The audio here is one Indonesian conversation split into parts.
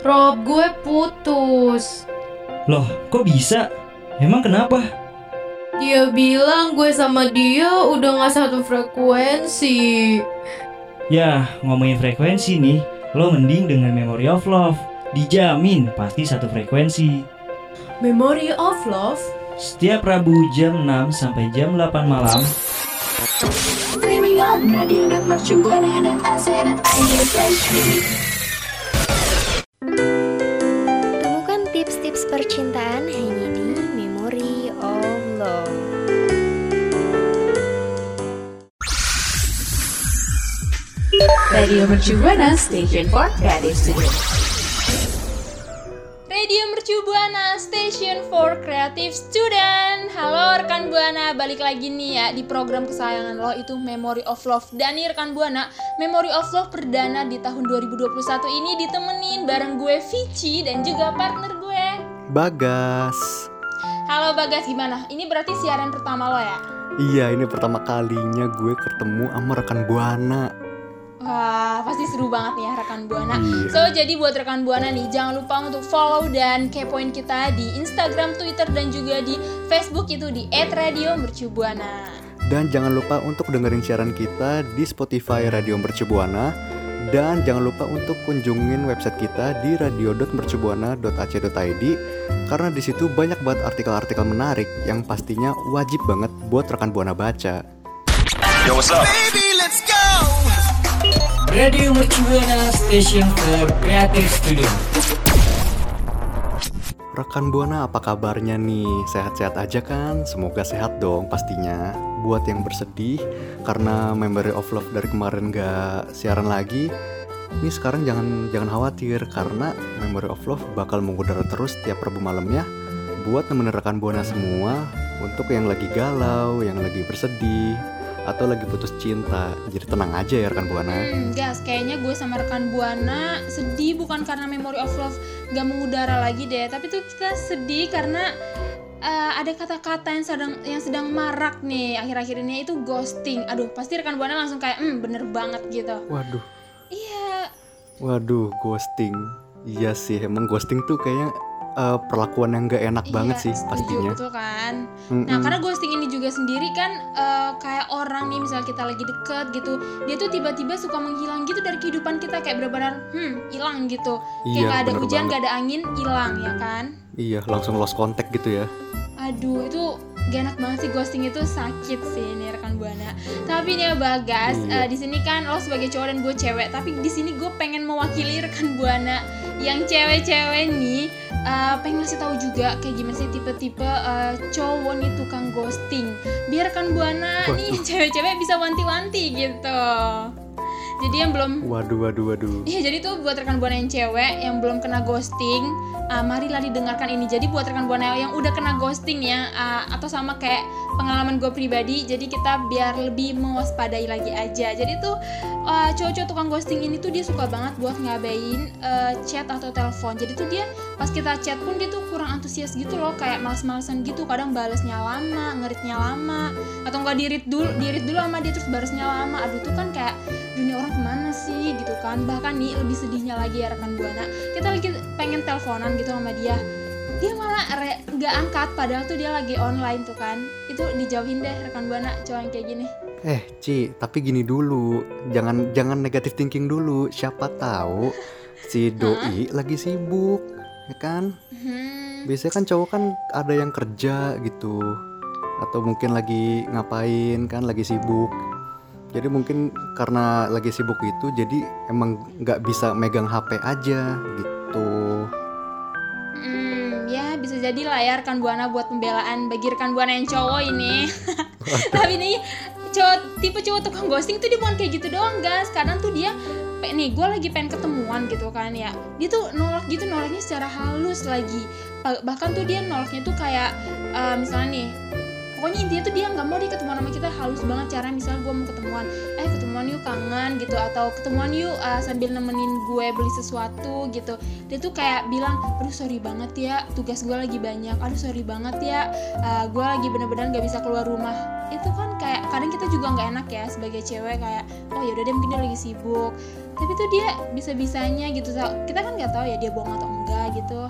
Rob, gue putus. Loh, kok bisa? Emang kenapa? Dia bilang gue sama dia udah gak satu frekuensi. Ya, ngomongin frekuensi nih, lo mending dengan Memory of Love. Dijamin pasti satu frekuensi. Memory of Love? Setiap Rabu jam 6 sampai jam 8 malam, Radio Mercu Buana Station for Creative Studio. Radio Mercu Buana Station for Creative Student Halo rekan Buana, balik lagi nih ya di program kesayangan lo itu Memory of Love Dan nih rekan Buana, Memory of Love perdana di tahun 2021 ini ditemenin bareng gue Vici dan juga partner gue Bagas. Halo Bagas, gimana? Ini berarti siaran pertama lo ya? Iya, ini pertama kalinya gue ketemu sama rekan Buana. Wah, pasti seru banget nih ya rekan Buana. Iya. So, jadi buat rekan Buana nih, jangan lupa untuk follow dan kepoin kita di Instagram, Twitter, dan juga di Facebook itu di @radiomercubuana. Dan jangan lupa untuk dengerin siaran kita di Spotify Radio Mercu Buana. Dan jangan lupa untuk kunjungin website kita di radio.mercubuana.ac.id karena di situ banyak banget artikel-artikel menarik yang pastinya wajib banget buat rekan Buana baca. Radio Mercubuana Station for Creative Studio. Rekan Buana apa kabarnya nih? Sehat-sehat aja kan? Semoga sehat dong pastinya Buat yang bersedih karena Memory of Love dari kemarin gak siaran lagi Ini sekarang jangan jangan khawatir karena Memory of Love bakal mengudara terus tiap Rabu malamnya Buat nemenin rekan Buana semua Untuk yang lagi galau, yang lagi bersedih Atau lagi putus cinta Jadi tenang aja ya rekan Buana Hmm, gas, kayaknya gue sama rekan Buana sedih bukan karena Memory of Love gak mengudara lagi deh, tapi tuh kita sedih karena eh, ada kata-kata yang sedang yang sedang marak nih akhir-akhir ini itu ghosting. Aduh, pasti rekan Buana langsung kayak, hmm bener banget gitu. Waduh Iya, Waduh, ghosting. Iya sih, emang ghosting tuh kayaknya eh, perlakuan yang gak enak iya, banget sih setuju, pastinya. betul kan? Mm-mm. Nah, karena ghosting ini juga sendiri kan eh, kayak orang nih misalnya kita lagi deket gitu, dia tuh tiba-tiba suka menghilang gitu dari kehidupan kita kayak benar-benar hmm hilang gitu. Kayak Iya, nggak ada hujan, banget. gak ada angin, hilang ya kan? Iya, langsung lost contact gitu ya. Aduh, itu gak enak banget sih ghosting itu sakit sih nih rekan buana. Tapi nih ya Bagas, Iya. eh, di sini kan lo sebagai cowok dan gue cewek, tapi di sini gue pengen mewakili rekan buana yang cewek-cewek nih eh, pengen ngasih tahu juga kayak gimana sih tipe-tipe eh, cowok nih tukang ghosting. Biar rekan buana nih cewek-cewek bisa wanti-wanti gitu. Jadi yang belum Waduh, waduh, waduh. Iya jadi tuh buat rekan buana yang cewek yang belum kena ghosting, uh, marilah didengarkan ini. Jadi buat rekan buana yang udah kena ghosting ya, uh, atau sama kayak pengalaman gue pribadi, jadi kita biar lebih mewaspadai lagi aja. Jadi tuh uh, cowok-cowok tukang ghosting ini tuh dia suka banget buat ngabain uh, chat atau telepon. Jadi tuh dia pas kita chat pun dia tuh kurang antusias gitu loh, kayak males-malesan gitu. Kadang balesnya lama, ngeritnya lama, atau enggak dirit dulu, dirit dulu sama dia terus balesnya lama. Aduh tuh kan kayak dunia orang ke mana sih gitu kan bahkan nih lebih sedihnya lagi ya rekan buana kita lagi pengen teleponan gitu sama dia dia malah nggak angkat padahal tuh dia lagi online tuh kan itu dijauhin deh rekan buana cowok yang kayak gini Eh, Ci, tapi gini dulu. Jangan jangan negatif thinking dulu. Siapa tahu si doi lagi sibuk, ya kan? hmm, Biasanya kan cowok kan ada yang kerja gitu. Atau mungkin lagi ngapain kan lagi sibuk. Jadi mungkin karena lagi sibuk itu jadi emang nggak bisa megang HP aja gitu. Jadi lah ya rekan buana buat pembelaan bagi rekan buana yang cowok ini. Tapi nih cowok tipe cowok tukang ghosting tuh dia bukan kayak gitu doang guys. Kadang tuh dia nih gue lagi pengen ketemuan gitu kan ya. Dia tuh nolak gitu nolaknya secara halus lagi. Ba- bahkan tuh dia nolaknya tuh kayak eh, misalnya nih pokoknya intinya tuh dia nggak mau dia ketemuan sama kita. Halus banget cara misalnya gue mau ketemuan eh ketemuan yuk kangen gitu. Atau ketemuan yuk eh, sambil nemenin gue beli sesuatu gitu. Dia tuh kayak bilang aduh sorry banget ya tugas gue lagi banyak. Aduh sorry banget ya eh, gue lagi bener-bener nggak bisa keluar rumah. Itu kan kayak kadang kita juga nggak enak ya sebagai cewek kayak oh yaudah deh mungkin dia lagi sibuk. Tapi tuh dia bisa-bisanya gitu. Kita kan nggak tahu ya dia bohong atau enggak gitu.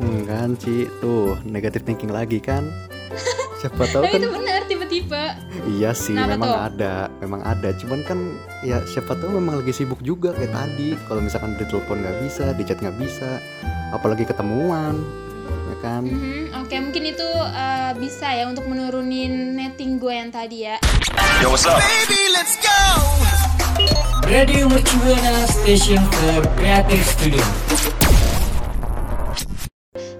Hmm, kan Ci, tuh negatif thinking lagi kan? Siapa tahu kan itu benar tiba-tiba iya sih Kenapa memang tuh? ada, memang ada. Cuman kan ya siapa tahu memang lagi sibuk juga kayak tadi. Kalau misalkan di telepon nggak bisa, di chat nggak bisa, apalagi ketemuan, ya kan? Mhm, oke mungkin itu eh, bisa ya untuk menurunin netting gue yang tadi ya Radio Mercubuana Station for Creative Studio.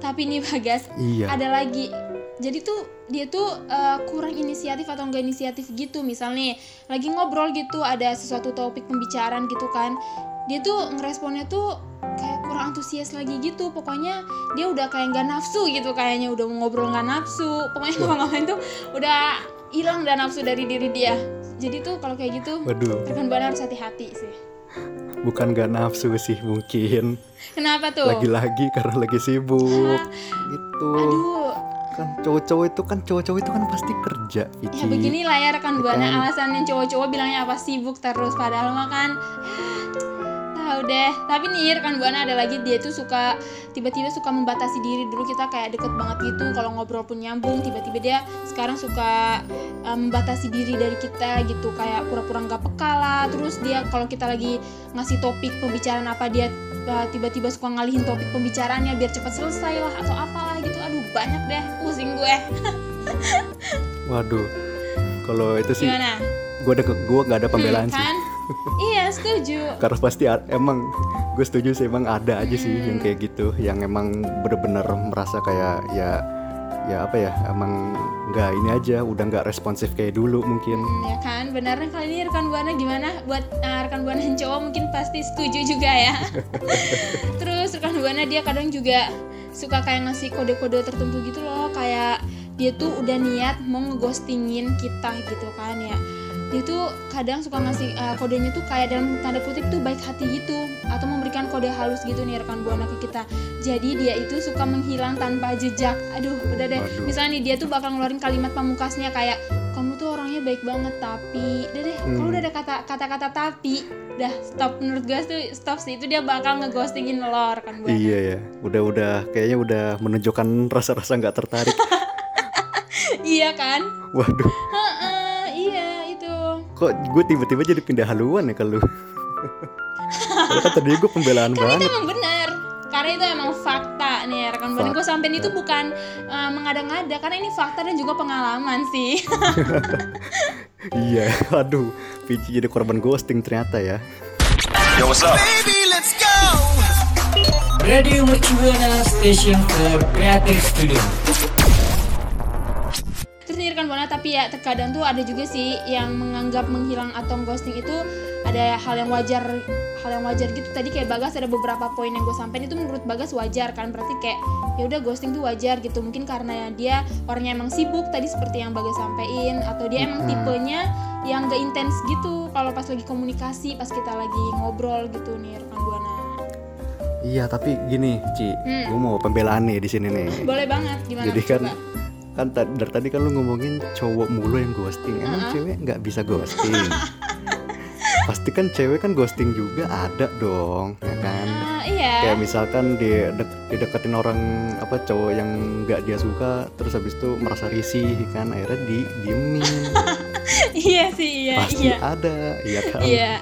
tapi nih Bagas Iya. ada lagi jadi tuh dia tuh eh, kurang inisiatif atau enggak inisiatif gitu. Misal nih lagi ngobrol gitu ada sesuatu topik pembicaraan gitu kan. Dia tuh ngeresponnya tuh kayak kurang antusias lagi gitu. Pokoknya dia udah kayak nggak nafsu gitu kayaknya udah mau ngobrol nggak nafsu. Pokoknya ngomong-ngomong tuh udah hilang dan nafsu dari diri dia. Jadi tuh kalau kayak gitu Waduh, rekan buana harus hati-hati sih. Bukan gak nafsu sih mungkin. kenapa tuh? Lagi-lagi karena lagi sibuk. Gitu. aduh Kan cowok-cowok itu kan cowok-cowok itu kan pasti kerja, Ya Ici. beginilah ya rekan buana Kan. alasan yang cowok-cowok bilangnya apa? Sibuk terus padahal mah kan tahu deh tapi nih rekan buana ada lagi. Dia tuh suka tiba-tiba suka membatasi diri. Dulu kita kayak deket banget gitu kalau ngobrol pun nyambung. Tiba-tiba dia sekarang suka eh, membatasi diri dari kita gitu. Kayak pura-pura nggak peka lah. Terus dia kalau kita lagi ngasih topik pembicaraan apa dia eh, tiba-tiba suka ngalihin topik pembicaraannya biar cepat selesai lah atau aduh banyak deh pusing gue Waduh. Kalau itu sih gimana gue ada gue nggak ada pembelaan Hmm, sih. kan? iya setuju Karena pasti emang gue setuju sih emang ada aja sih yang kayak gitu, yang emang bener-bener merasa kayak ya ya apa ya emang nggak ini aja udah nggak responsif kayak dulu mungkin. Hmm, ya kan benar kali ini rekan buana gimana buat uh, rekan buana yang cowok mungkin pasti setuju juga ya terus rekan buana dia kadang juga suka kayak ngasih kode-kode tertentu gitu loh. Kayak dia tuh udah niat mau ngeghostingin kita gitu kan ya. Dia tuh kadang suka ngasih uh, kodenya tuh kayak dalam tanda kutip tuh baik hati gitu. Atau memberikan kode halus gitu nih rekan buana ke kita. Jadi dia itu suka menghilang tanpa jejak. Aduh udah deh. Misalnya nih dia tuh bakal ngeluarin kalimat pamungkasnya kayak kamu tuh orangnya baik banget tapi udah deh kalau Hmm. udah ada kata kata-kata tapi udah stop menurut gue tuh stop sih itu dia bakal ngeghostingin lo rekan buana Iya ya, udah-udah kayaknya udah menunjukkan rasa-rasa nggak tertarik. iya kan Waduh, iya itu kok gue tiba-tiba jadi pindah haluan ya? Padahal kan tadi gue pembelaan kan itu banget. emang bener karena itu emang fakta nih rekan. Buana gue sampein itu bukan uh, mengada-ngada karena ini fakta dan juga pengalaman sih. Iya, aduh, Pici jadi korban ghosting ternyata ya. Radio Mercubuana Station for Creative Studio. Terus nih rekan buana tapi ya terkadang tuh ada juga sih yang menganggap menghilang atau ghosting itu ada hal yang wajar hal yang wajar gitu tadi kayak Bagas ada beberapa poin yang gue sampein itu menurut Bagas wajar kan berarti kayak ya udah ghosting tuh wajar gitu mungkin karena dia orangnya emang sibuk tadi seperti yang Bagas sampein atau dia emang tipenya yang gak intens gitu kalau pas lagi komunikasi pas kita lagi ngobrol gitu nih rekan buana Iya, tapi gini, Ci, Hmm. gue mau pembelaan nih di sini nih. boleh banget gimana Jadi kan coba? kan dari tadi kan lu ngomongin cowok mulu yang ghosting. Emang Uh-uh. cewek nggak bisa ghosting? Pasti kan cewek kan ghosting juga ada dong, ya kan? Ah, iya Kayak misalkan dia dek- dideketin orang apa cowok yang nggak dia suka, terus habis itu merasa risih kan, akhirnya di diemin. iya sih iya Pasti iya ada, iya kan? iya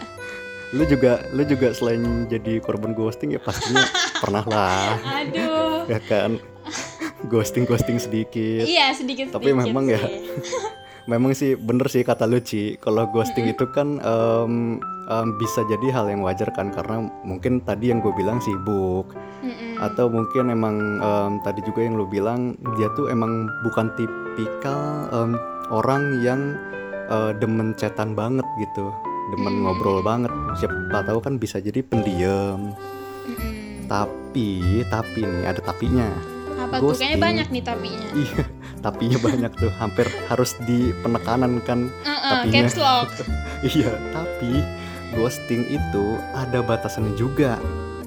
Lu juga lu juga selain jadi korban ghosting ya pastinya pernah lah, aduh ya kan? Ghosting ghosting sedikit. Iya sedikit Tapi sedikit memang ya, sih. Memang sih bener sih kata lu Ci Kalau ghosting itu kan em, em, bisa jadi hal yang wajar kan Karena mungkin tadi yang gue bilang sibuk. Mm-mm. Atau mungkin emang em, tadi juga yang lu bilang Dia tuh emang bukan tipikal em, orang yang eh, demen chatan banget gitu. Demen Hmm. ngobrol banget. Siapa tahu kan bisa jadi pendiam. Mm-mm. Tapi, tapi nih ada tapinya. Apa tuh kayaknya banyak nih tapinya. Iya, tapinya banyak tuh Hampir harus di penekanan kan Heeh, tapinya. caps lock. Iya, tapi ghosting itu ada batasannya juga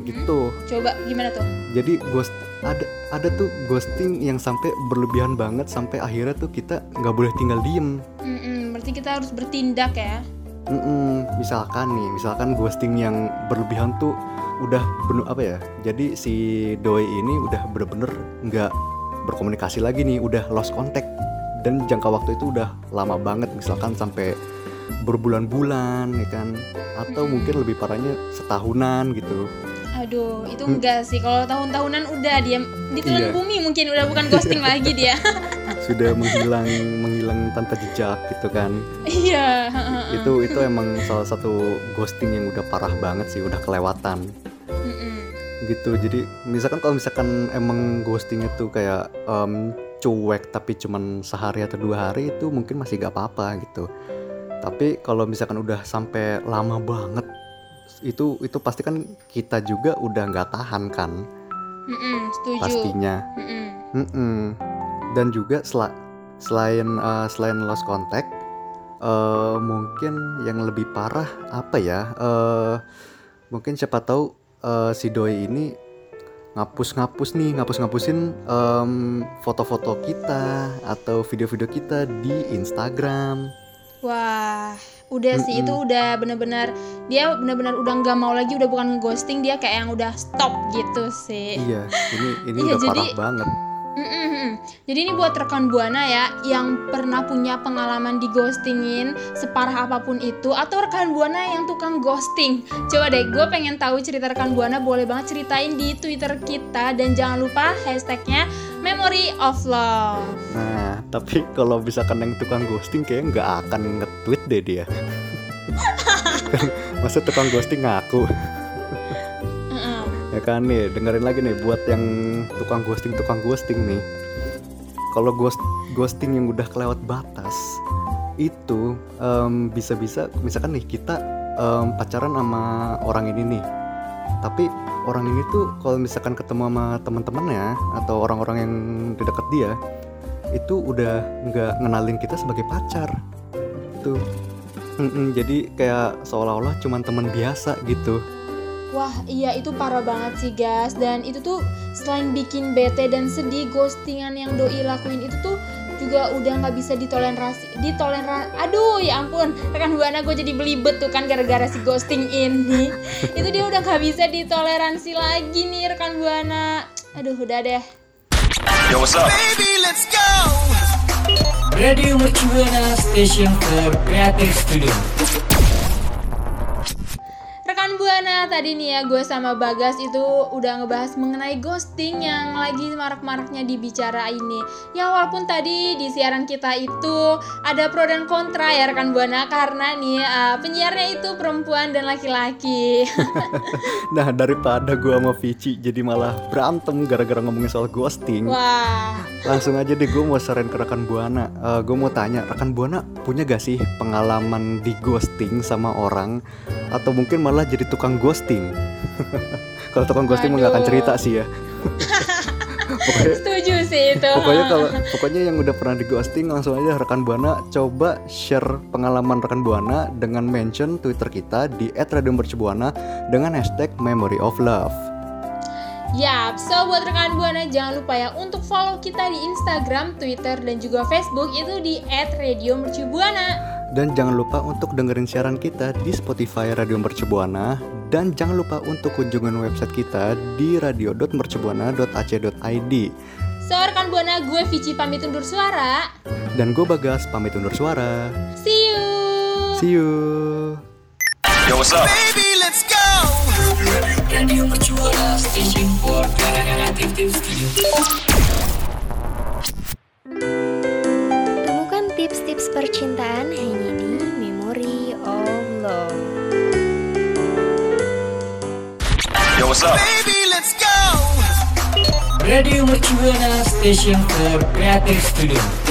gitu. Coba gimana tuh? Jadi ghost ada ada tuh ghosting yang sampai berlebihan banget sampai akhirnya tuh kita nggak boleh tinggal diem. Mm-mm, berarti kita harus bertindak ya. Mm-mm, misalkan nih, misalkan ghosting yang berlebihan tuh udah bener apa ya? Jadi si doi ini udah bener-bener nggak berkomunikasi lagi nih, udah lost contact dan jangka waktu itu udah lama banget, misalkan sampai berbulan-bulan ya kan, atau Mm-mm. mungkin lebih parahnya setahunan gitu. Aduh, itu Hmm. enggak sih. Kalau tahun-tahunan udah dia ditelan Iya. bumi mungkin udah bukan ghosting lagi dia. Sudah menghilang menghilang tanpa jejak gitu kan. Iya. Itu itu emang salah satu ghosting yang udah parah banget sih, udah kelewatan. Gitu jadi misalkan kalau misalkan emang ghosting itu kayak em, cuek tapi cuman sehari atau dua hari itu mungkin masih gak apa-apa gitu tapi kalau misalkan udah sampai lama banget itu itu pasti kan kita juga udah nggak tahan kan Mm-mm, setuju. pastinya Mm-mm. Mm-mm. dan juga sela- selain eh, selain lost contact eh, mungkin yang lebih parah apa ya eh mungkin siapa tahu eh, si doi ini ngapus-ngapus nih ngapus-ngapusin em, foto-foto kita atau video-video kita di Instagram Wah, udah sih Mm-mm. itu udah bener-bener dia bener-bener udah nggak mau lagi udah bukan ghosting dia kayak yang udah stop gitu sih. iya ini ini Iya, udah jadi- parah banget Mm-mm-mm. Jadi ini buat rekan buana ya yang pernah punya pengalaman di ghostingin separah apa pun itu atau rekan buana yang tukang ghosting. Coba deh, gue pengen tahu cerita rekan buana boleh banget ceritain di Twitter kita dan jangan lupa hashtagnya Memory of Love. nah tapi kalau misalkan yang tukang ghosting kayak nggak akan nge-tweet deh dia masa tukang ghosting ngaku Mm-mm. Ya kan nih dengerin lagi nih buat yang tukang ghosting tukang ghosting nih. Kalau ghost ghosting yang udah kelewat batas itu em, bisa-bisa misalkan nih kita em, pacaran sama orang ini nih. Tapi orang ini tuh kalau misalkan ketemu sama teman-temannya atau orang-orang yang di dekat dia itu udah nggak ngenalin kita sebagai pacar. Tuh. Mm-mm, jadi kayak seolah-olah cuman teman biasa gitu Wah iya itu parah banget sih guys. Dan itu tuh selain bikin bete dan sedih Ghostingan yang Doi lakuin itu tuh juga udah nggak bisa ditoleransi ditoleran aduh ya ampun rekan buana gue jadi belibet tuh kan gara-gara si ghosting ini. Itu dia udah nggak bisa ditoleransi lagi nih rekan buana. Aduh udah deh. Radio Mercubuana Station for Creative Studio. Tadi nih ya gue sama Bagas itu udah ngebahas mengenai ghosting yang lagi marak-maraknya dibicara ini. Ya walaupun tadi di siaran kita itu ada pro dan kontra ya rekan Buana karena nih uh, penyiarnya itu perempuan dan laki-laki. Nah daripada gua sama Vici jadi malah berantem gara-gara ngomongin soal ghosting Wah, Langsung aja deh gue mau saran ke rekan Buana Eh, Gue mau tanya rekan Buana punya gak sih pengalaman di ghosting sama orang Atau mungkin malah jadi tukang ghosting Kalau tukang ghosting mah gak akan cerita sih ya pokoknya, setuju sih itu. pokoknya kalau pokoknya yang udah pernah di ghosting langsung aja rekan Buana coba share pengalaman rekan Buana dengan mention Twitter kita di @radiomercubuana dengan hashtag Memory of Love. Yap, so buat rekan Buana jangan lupa ya untuk follow kita di Instagram, Twitter, dan juga Facebook itu di @radiomercubuana. Dan jangan lupa untuk dengerin siaran kita di Spotify Radio Mercubuana dan jangan lupa untuk kunjungan website kita di radio.mercubuana.ac.id. So rekan Buana, gue Vici pamit undur suara. Dan gue Bagas pamit undur suara. See you. See you. Radio Mercubuana Station for Creative Studio. Radio Mercubuana Station for Creative Studio.